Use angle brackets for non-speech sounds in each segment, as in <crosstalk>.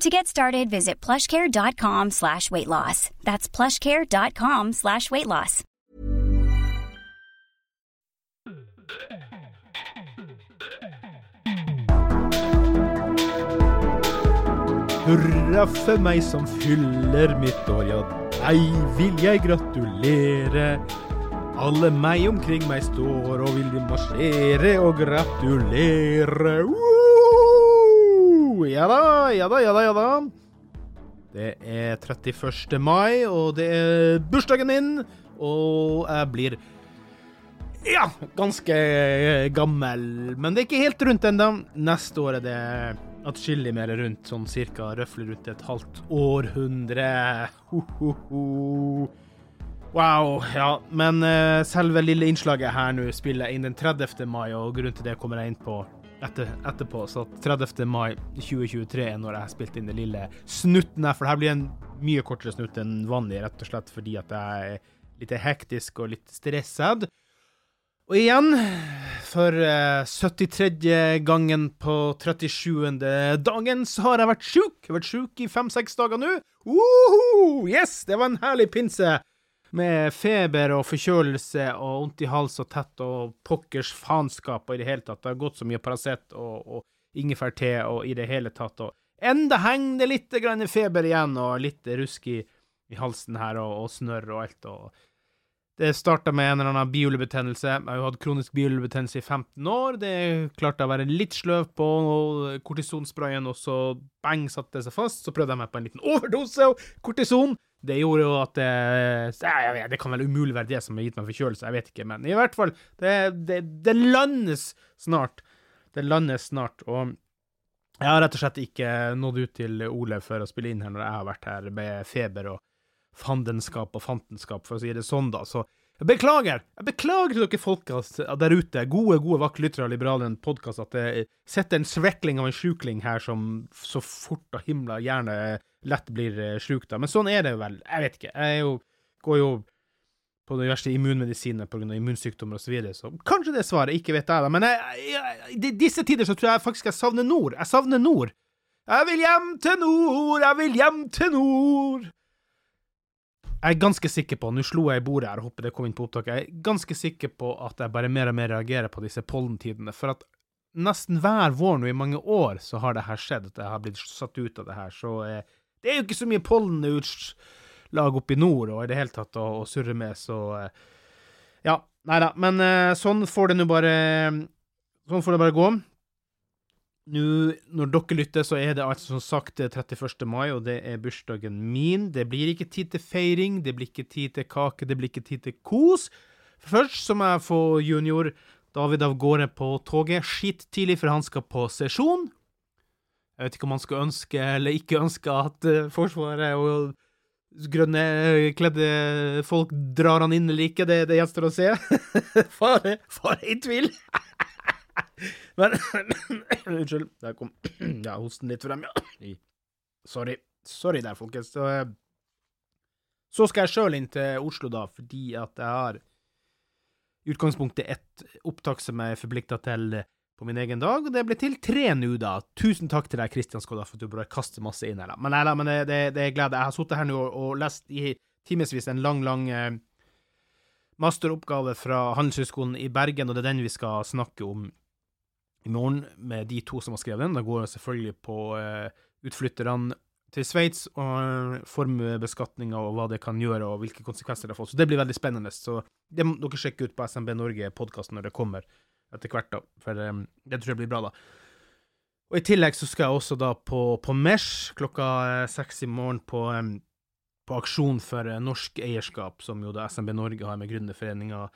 To get started, visit plushcare.com slash weight loss. That's plushcare.com slash weight loss. Hurra for meg som fyller mitt år, ja, deg vil jeg gratulere. Alle meg omkring meg står og vil marsjere og gratulere. Woo! Ja da, ja da, ja da, ja da. Det er 31. mai, og det er bursdagen min, og jeg blir ja, ganske gammel. Men det er ikke helt rundt ennå. Neste år er det atskillig mer rundt, sånn cirka røflig rundt et halvt århundre. Ho, ho, ho. Wow, ja. Men eh, selve lille innslaget her nå spiller jeg inn den 30. mai, og grunnen til det kommer jeg inn på etter, etterpå. Så 30. mai 2023 er når jeg har spilt inn den lille snutten her. For det her blir en mye kortere snutt enn vanlig, rett og slett fordi at jeg er litt hektisk og litt stresset. Og igjen, for eh, 73. gangen på 37. dagen, så har jeg vært sjuk. Jeg har vært sjuk i fem-seks dager nå. Uhu, Yes, det var en herlig pinse. Med feber og forkjølelse og vondt i hals og tett og pokkers faenskap og i det hele tatt. Det har gått så mye Paracet og, og ingefærte og i det hele tatt. Og enda henger det litt grann feber igjen og litt rusk i, i halsen her og, og snørr og alt. og det starta med en eller annen bihulebetennelse. Jeg har jo hatt kronisk bihulebetennelse i 15 år. Det klarte jeg å være litt sløv på kortisonsprayen, og så bang, satte det seg fast. Så prøvde jeg meg på en liten overdose av kortison. Det gjorde jo at det vet, Det kan vel umulig være det som har gitt meg forkjølelse, jeg vet ikke, men i hvert fall Det, det, det landes snart. Det landes snart, og jeg har rett og slett ikke nådd ut til Ole for å spille inn her når jeg har vært her med feber og fandenskap og fantenskap, for å si det sånn, da. Så jeg beklager! Jeg beklager til dere folka der ute, gode, gode vakre av Liberalen podkast, at det sitter en svekling av en sjukling her som så fort av himla gjerne lett blir sjuk, da. Men sånn er det vel. Jeg vet ikke. Jeg jo, går jo på de verste immunmedisiner pga. immunsykdommer osv., så, videre, så kanskje det er svaret. Ikke vet jeg, da. Men i disse tider så tror jeg faktisk jeg savner nord. Jeg savner nord. Jeg vil hjem til nord, jeg vil hjem til nord. Jeg er ganske sikker på, nå slo jeg i bordet her og håper det kom inn på opptaket, jeg er ganske sikker på at jeg bare mer og mer reagerer på disse pollentidene. For at nesten hver vår nå i mange år så har det her skjedd, at jeg har blitt satt ut av det her. Så eh, det er jo ikke så mye pollenutslag oppe i nord og i det hele tatt å, å surre med, så eh, Ja, nei da. Men eh, sånn får det nå bare Sånn får det bare gå. Nå, når dere lytter, så er det altså som sagt 31. mai, og det er bursdagen min. Det blir ikke tid til feiring, det blir ikke tid til kake, det blir ikke tid til kos. Først så må jeg få junior David av gårde på toget skitt tidlig, for han skal på sesjon. Jeg vet ikke om han skal ønske eller ikke ønske at uh, Forsvaret og grønne kledde folk drar han inn eller ikke, det, det gjenstår å se. <laughs> fare, fare i tvil. Men <coughs> Unnskyld. Der kom <coughs> ja, hosten litt frem, ja. Sorry. Sorry der, folkens. Så, Så skal jeg sjøl inn til Oslo, da, fordi at jeg har utgangspunktet ett opptak som jeg er forplikta til på min egen dag, og det ble til tre nå, da. Tusen takk til deg, Kristian Skodda, for at du bare kaster masse inn her, da. Men, nei, men det, det, det er glede. Jeg har sittet her nå og, og lest i timevis en lang, lang eh, masteroppgave fra Handelshøyskolen i Bergen, og det er den vi skal snakke om i morgen, med de to som har skrevet den. Da går det selvfølgelig på eh, utflytterne til Sveits og formuebeskatninga og hva det kan gjøre, og hvilke konsekvenser det har fått. Så det blir veldig spennende. Så det må dere sjekke ut på SMB Norge-podkasten når det kommer etter hvert, da. For um, det tror jeg blir bra, da. Og i tillegg så skal jeg også da på, på Mesh klokka eh, seks i morgen på, på aksjon for norsk eierskap, som jo da SMB Norge har med Gründerforeninga,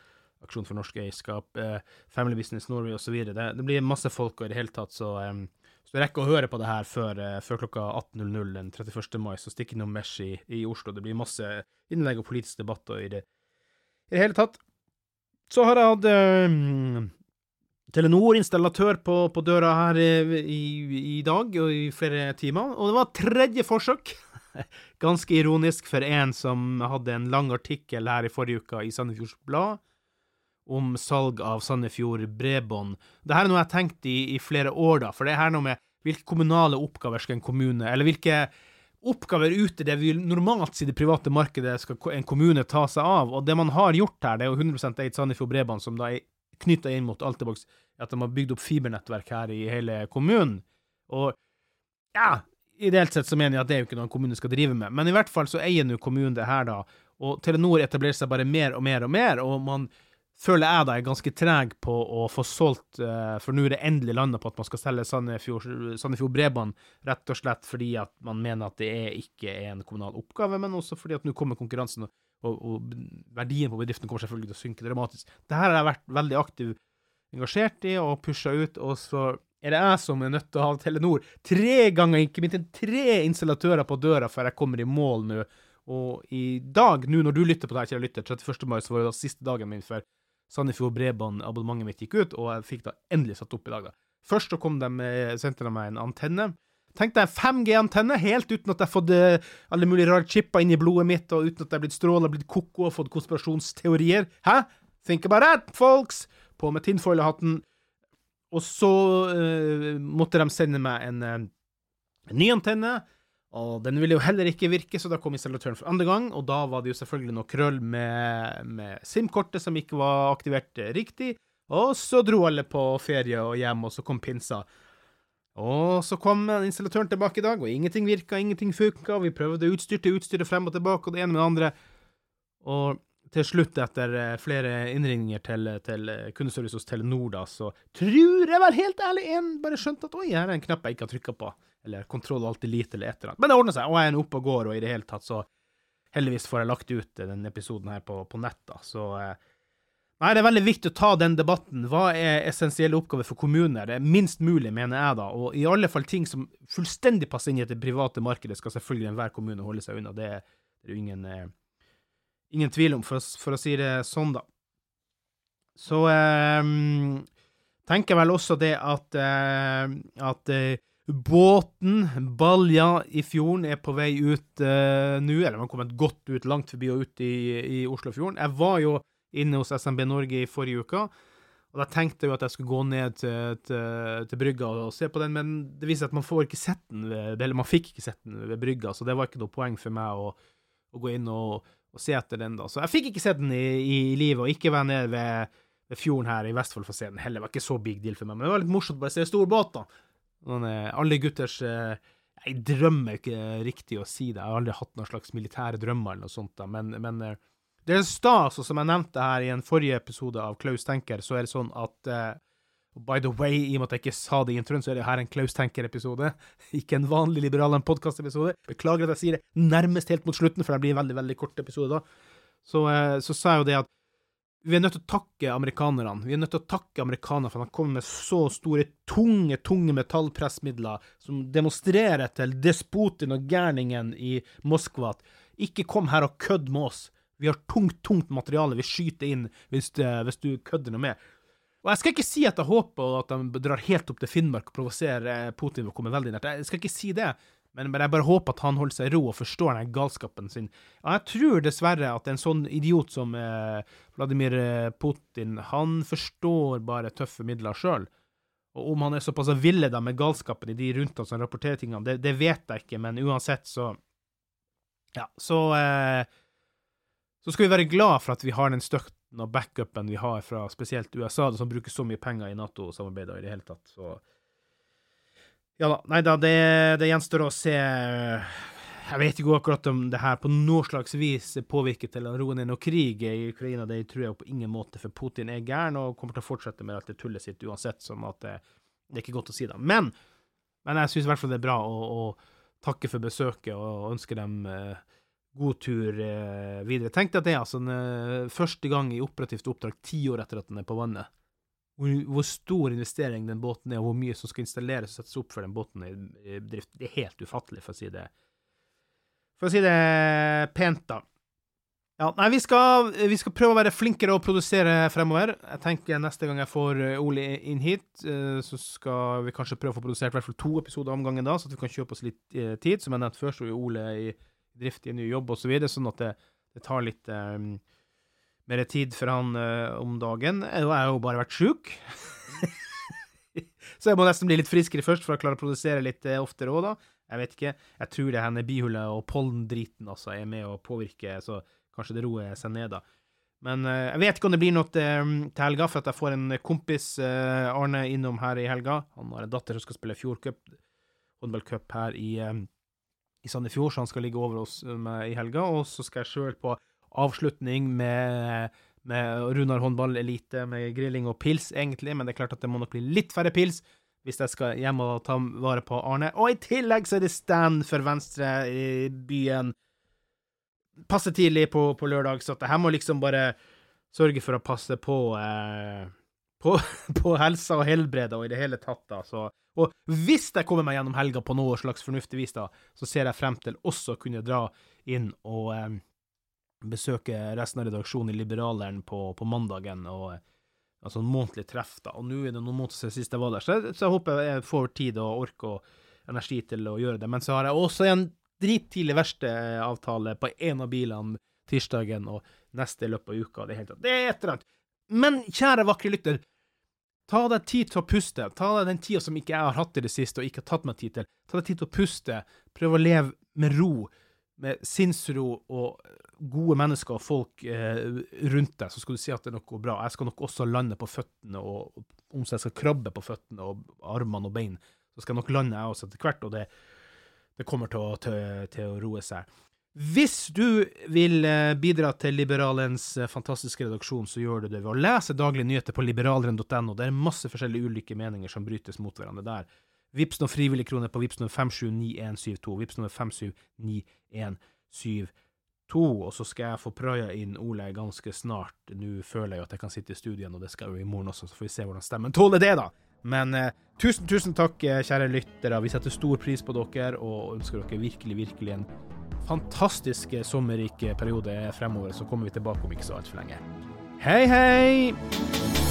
Aksjon for norsk eierskap, uh, Family Business Norway osv. Det, det blir masse folk, og i det hele tatt så um, så rekker å høre på det her før, uh, før klokka 18.00 den 31. mai, så stikk innom Mesh i, i, Oslo. Det blir masse innlegg og politiske debatter i det, i det hele tatt. Så har jeg hatt um, Telenor-installatør på, på, døra her i, i, dag og i flere timer, og det var tredje forsøk. <laughs> Ganske ironisk for en som hadde en lang artikkel her i forrige uke i Sandefjords Blad om salg av Sandefjord bredbånd. Dette er noe jeg har tenkt i, i flere år, da, for det er her noe med hvilke kommunale oppgaver skal en kommune, eller hvilke oppgaver ute det vil normalt i det private markedet skal en kommune ta seg av, og det man har gjort her, det er jo 100 eid Sandefjord bredbånd, som da er knytta inn mot Altibox, at de har bygd opp fibernettverk her i hele kommunen. Og ja, ideelt sett så mener jeg at det er jo ikke noe en kommune skal drive med, men i hvert fall så eier nå kommunen det her, da. Og Telenor etablerer seg bare mer og mer og mer, og man føler jeg da er ganske treg på å få solgt, uh, for nå er det endelig landa på at man skal selge Sandefjord, Sandefjord Bredbånd, rett og slett fordi at man mener at det er ikke er en kommunal oppgave, men også fordi at nå kommer konkurransen, og, og, og, verdien på bedriften kommer selvfølgelig til å synke dramatisk. Dette har jeg vært veldig aktiv engasjert i og pusha ut, og så er det jeg som er nødt til å ha Telenor tre ganger, ikke minst tre installatører på døra før jeg kommer i mål nå. Og i dag, nå når du lytter på det her, kjære lytter, 31. mai, så var det da siste dagen min før Sandefjord Bredbånd-abonnementet mitt gikk ut, og jeg fikk da endelig satt opp i dag. da. Først så kom de, sendte de meg en antenne. Tenkte jeg 5G-antenne, helt uten at jeg har fått uh, alle mulige rare chipper inn i blodet mitt, og uten at jeg er blitt stråla, blitt ko-ko og fått konspirasjonsteorier. Hæ? Think about that, folks! På med tinfoil-hatten. Og så uh, måtte de sende meg en, en ny antenne. Og den ville jo heller ikke virke, så da kom installatøren for andre gang, og da var det jo selvfølgelig noe krøll med, med SIM-kortet som ikke var aktivert riktig, og så dro alle på ferie og hjem, og så kom pinsa. Og så kom installatøren tilbake i dag, og ingenting virka, ingenting funka, vi prøvde utstyr til utstyr frem og tilbake, og det ene med det andre, og til slutt, etter eh, flere innringninger til, til kundeservice hos Telenor, da, så tror jeg vel helt ærlig en bare skjønte at oi, her er en knapp jeg ikke har trykka på eller kontroll alltid lite, eller et eller annet. Men det ordner seg, og jeg er oppe og går, og i det hele tatt så heldigvis får jeg lagt ut denne episoden her på, på nett, da, så eh, Nei, det er veldig viktig å ta den debatten. Hva er essensielle oppgaver for kommuner? Det er minst mulig, mener jeg, da, og i alle fall ting som fullstendig passer inn i det private markedet, skal selvfølgelig enhver kommune holde seg unna. Det, er jo ingen, eh, ingen tvil om, for, for, å si det sånn, da. Så eh, tenker jeg vel også det at, eh, at eh, Båten, Balja i fjorden, er på vei ut uh, nå. Eller man har kommet godt ut, langt forbi og ut i, i Oslofjorden. Jeg var jo inne hos SMB Norge i forrige uke, og da tenkte jeg jo at jeg skulle gå ned til, til, til brygga og, se på den, men det viser seg at man får ikke sett den, ved, eller man fikk ikke sett den ved brygga, så det var ikke noe poeng for meg å, å gå inn og, og, se etter den, da. Så jeg fikk ikke sett den i, i, livet, og ikke være nede ved, ved fjorden her i Vestfold for å se den heller. Det var ikke så big deal for meg, men det var litt morsomt bare å se stor båt, da. Noen, alle gutters eh, Jeg drømmer ikke riktig å si det, jeg har aldri hatt noen slags militære drømmer eller noe sånt, da. men, men eh, det er stas, og som jeg nevnte her i en forrige episode av Klaus Tenker, så er det sånn at By the way, i og med at jeg ikke sa det i introen, så er det her en Klaus Tenker-episode. <laughs> Ikke en vanlig liberal podkast-episode. Beklager at jeg sier det nærmest helt mot slutten, for det blir en veldig veldig kort episode da. Så, så sa jeg jo det at vi er nødt til å takke amerikanerne. Vi er nødt til å takke amerikanerne for at de kommer med så store, tunge, tunge metallpressmidler som demonstrerer til despoten og gærningen i Moskva at ikke kom her og kødd med oss. Vi har tungt, tungt materiale vi skyter inn hvis, det, hvis du kødder noe med. Og jeg skal ikke si at jeg håper at de drar helt opp til Finnmark og provoserer Putin ved å komme veldig nært. Jeg skal ikke si det, Men jeg bare håper at han holder seg i ro og forstår den galskapen sin. Ja, jeg tror dessverre at en sånn idiot som eh, Vladimir eh, Putin, han forstår bare tøffe midler sjøl. Og om han er såpass villeda med galskapen i de rundt han som rapporterer tingene, det, det, vet jeg ikke, men uansett, så Ja, så eh, Så skal vi være glad for at vi har den støtten og backupen vi har fra spesielt USA, som bruker så mye penger i Nato-samarbeidet i det hele tatt, så Ja da. Nei da, det, det gjenstår å se. Jeg vet ikke akkurat om det her på noe slags vis påvirker til å roe ned noe krig i Ukraina. Det tror jeg på ingen måte, for Putin er gæren og kommer til å fortsette med alt det tullet sitt uansett. sånn at det, det er ikke godt å si det. Men, men jeg syns i hvert fall det er bra å, å, takke for besøket og ønske dem eh, god tur eh, videre. Tenk deg at det er altså en, eh, første gang i operativt oppdrag ti år etter at den er på vannet. Hvor, hvor, stor investering den båten er, og hvor mye som skal installeres og settes opp for den båten i, i drift. Det er helt ufattelig, for å si det for å si det pent, da. Ja, nei, vi skal, vi skal, prøve å være flinkere å produsere fremover. Jeg tenker neste gang jeg får eh, Ole inn hit, eh, så skal vi kanskje prøve å få produsert i hvert fall to episoder om gangen da, så at vi kan kjøpe oss litt eh, tid. Som jeg nevnte før, så er Ole i drift i en ny jobb osv., så sånn at det, det tar litt um, mer tid for han uh, om dagen. Jeg har jo bare vært sjuk. <laughs> så jeg må nesten bli litt friskere først for å klare å produsere litt uh, oftere òg, da. Jeg vet ikke. Jeg tror det henne bihullet og pollendriten altså er med å påvirke, så kanskje det roer seg ned, da. Men uh, jeg vet ikke om det blir noe til, til helga, for at jeg får en kompis, Arne, innom her i helga. Han har en datter som skal spille fjordcup, håndballcup her i, i Sandefjord, så han skal ligge over oss i helga. Og så skal jeg sjøl på avslutning med, med Runar håndball elite, med grilling og pils, egentlig, men det er klart at det må nok bli litt færre pils hvis jeg skal hjem og ta vare på Arne. Og i tillegg så er det stand for Venstre i byen. Passe tidlig på, på lørdag, så at her må liksom bare sørge for å passe på eh, på, <laughs> på, helsa og helbredet og i det hele tatt, da. Så, og hvis jeg kommer meg gjennom helga på noe slags fornuftig vis, da, så ser jeg frem til også å kunne dra inn og eh, besøke resten av redaksjonen i Liberaleren på, på mandagen. og altså en månedlig treff, da. Og nå er det noen måneder siden sist jeg var der, så jeg, så jeg håper jeg får tid og ork og energi til å gjøre det. Men så har jeg også en drittidlig verkstedavtale på en av bilene tirsdagen og neste løpet av uka. Det er, helt, det er et eller annet. Men kjære vakre lytter, ta deg tid til å puste. Ta deg den tida som ikke jeg har hatt i det siste og ikke har tatt meg tid til. Ta deg tid til å puste. Prøv å leve med ro med sinnsro og gode mennesker og folk eh, rundt deg, så skal du si at det er noe bra. Jeg skal nok også lande på føttene, og om jeg skal krabbe på føttene og armene og bein, så skal jeg nok lande jeg også etter hvert, og det, det kommer til å, til, til å, roe seg. Hvis du vil eh, bidra til Liberalens eh, fantastiske redaksjon, så gjør du det ved å lese daglige nyheter på liberaleren.no. Det er masse forskjellige ulike meninger som brytes mot hverandre der. Vips noen frivillige kroner på Vips nummer 579172. Vips nummer 579172. Og så skal jeg få praia inn Ole ganske snart. Nå føler jeg jo at jeg kan sitte i studien, og det skal jeg jo i morgen også, så får vi se hvordan stemmen tåler det, da. Men eh, tusen, tusen takk, eh, kjære lyttere. Vi setter stor pris på dere, og ønsker dere virkelig, virkelig en fantastisk eh, sommerrik periode fremover. Så kommer vi tilbake om ikke så altfor lenge. Hei, hei!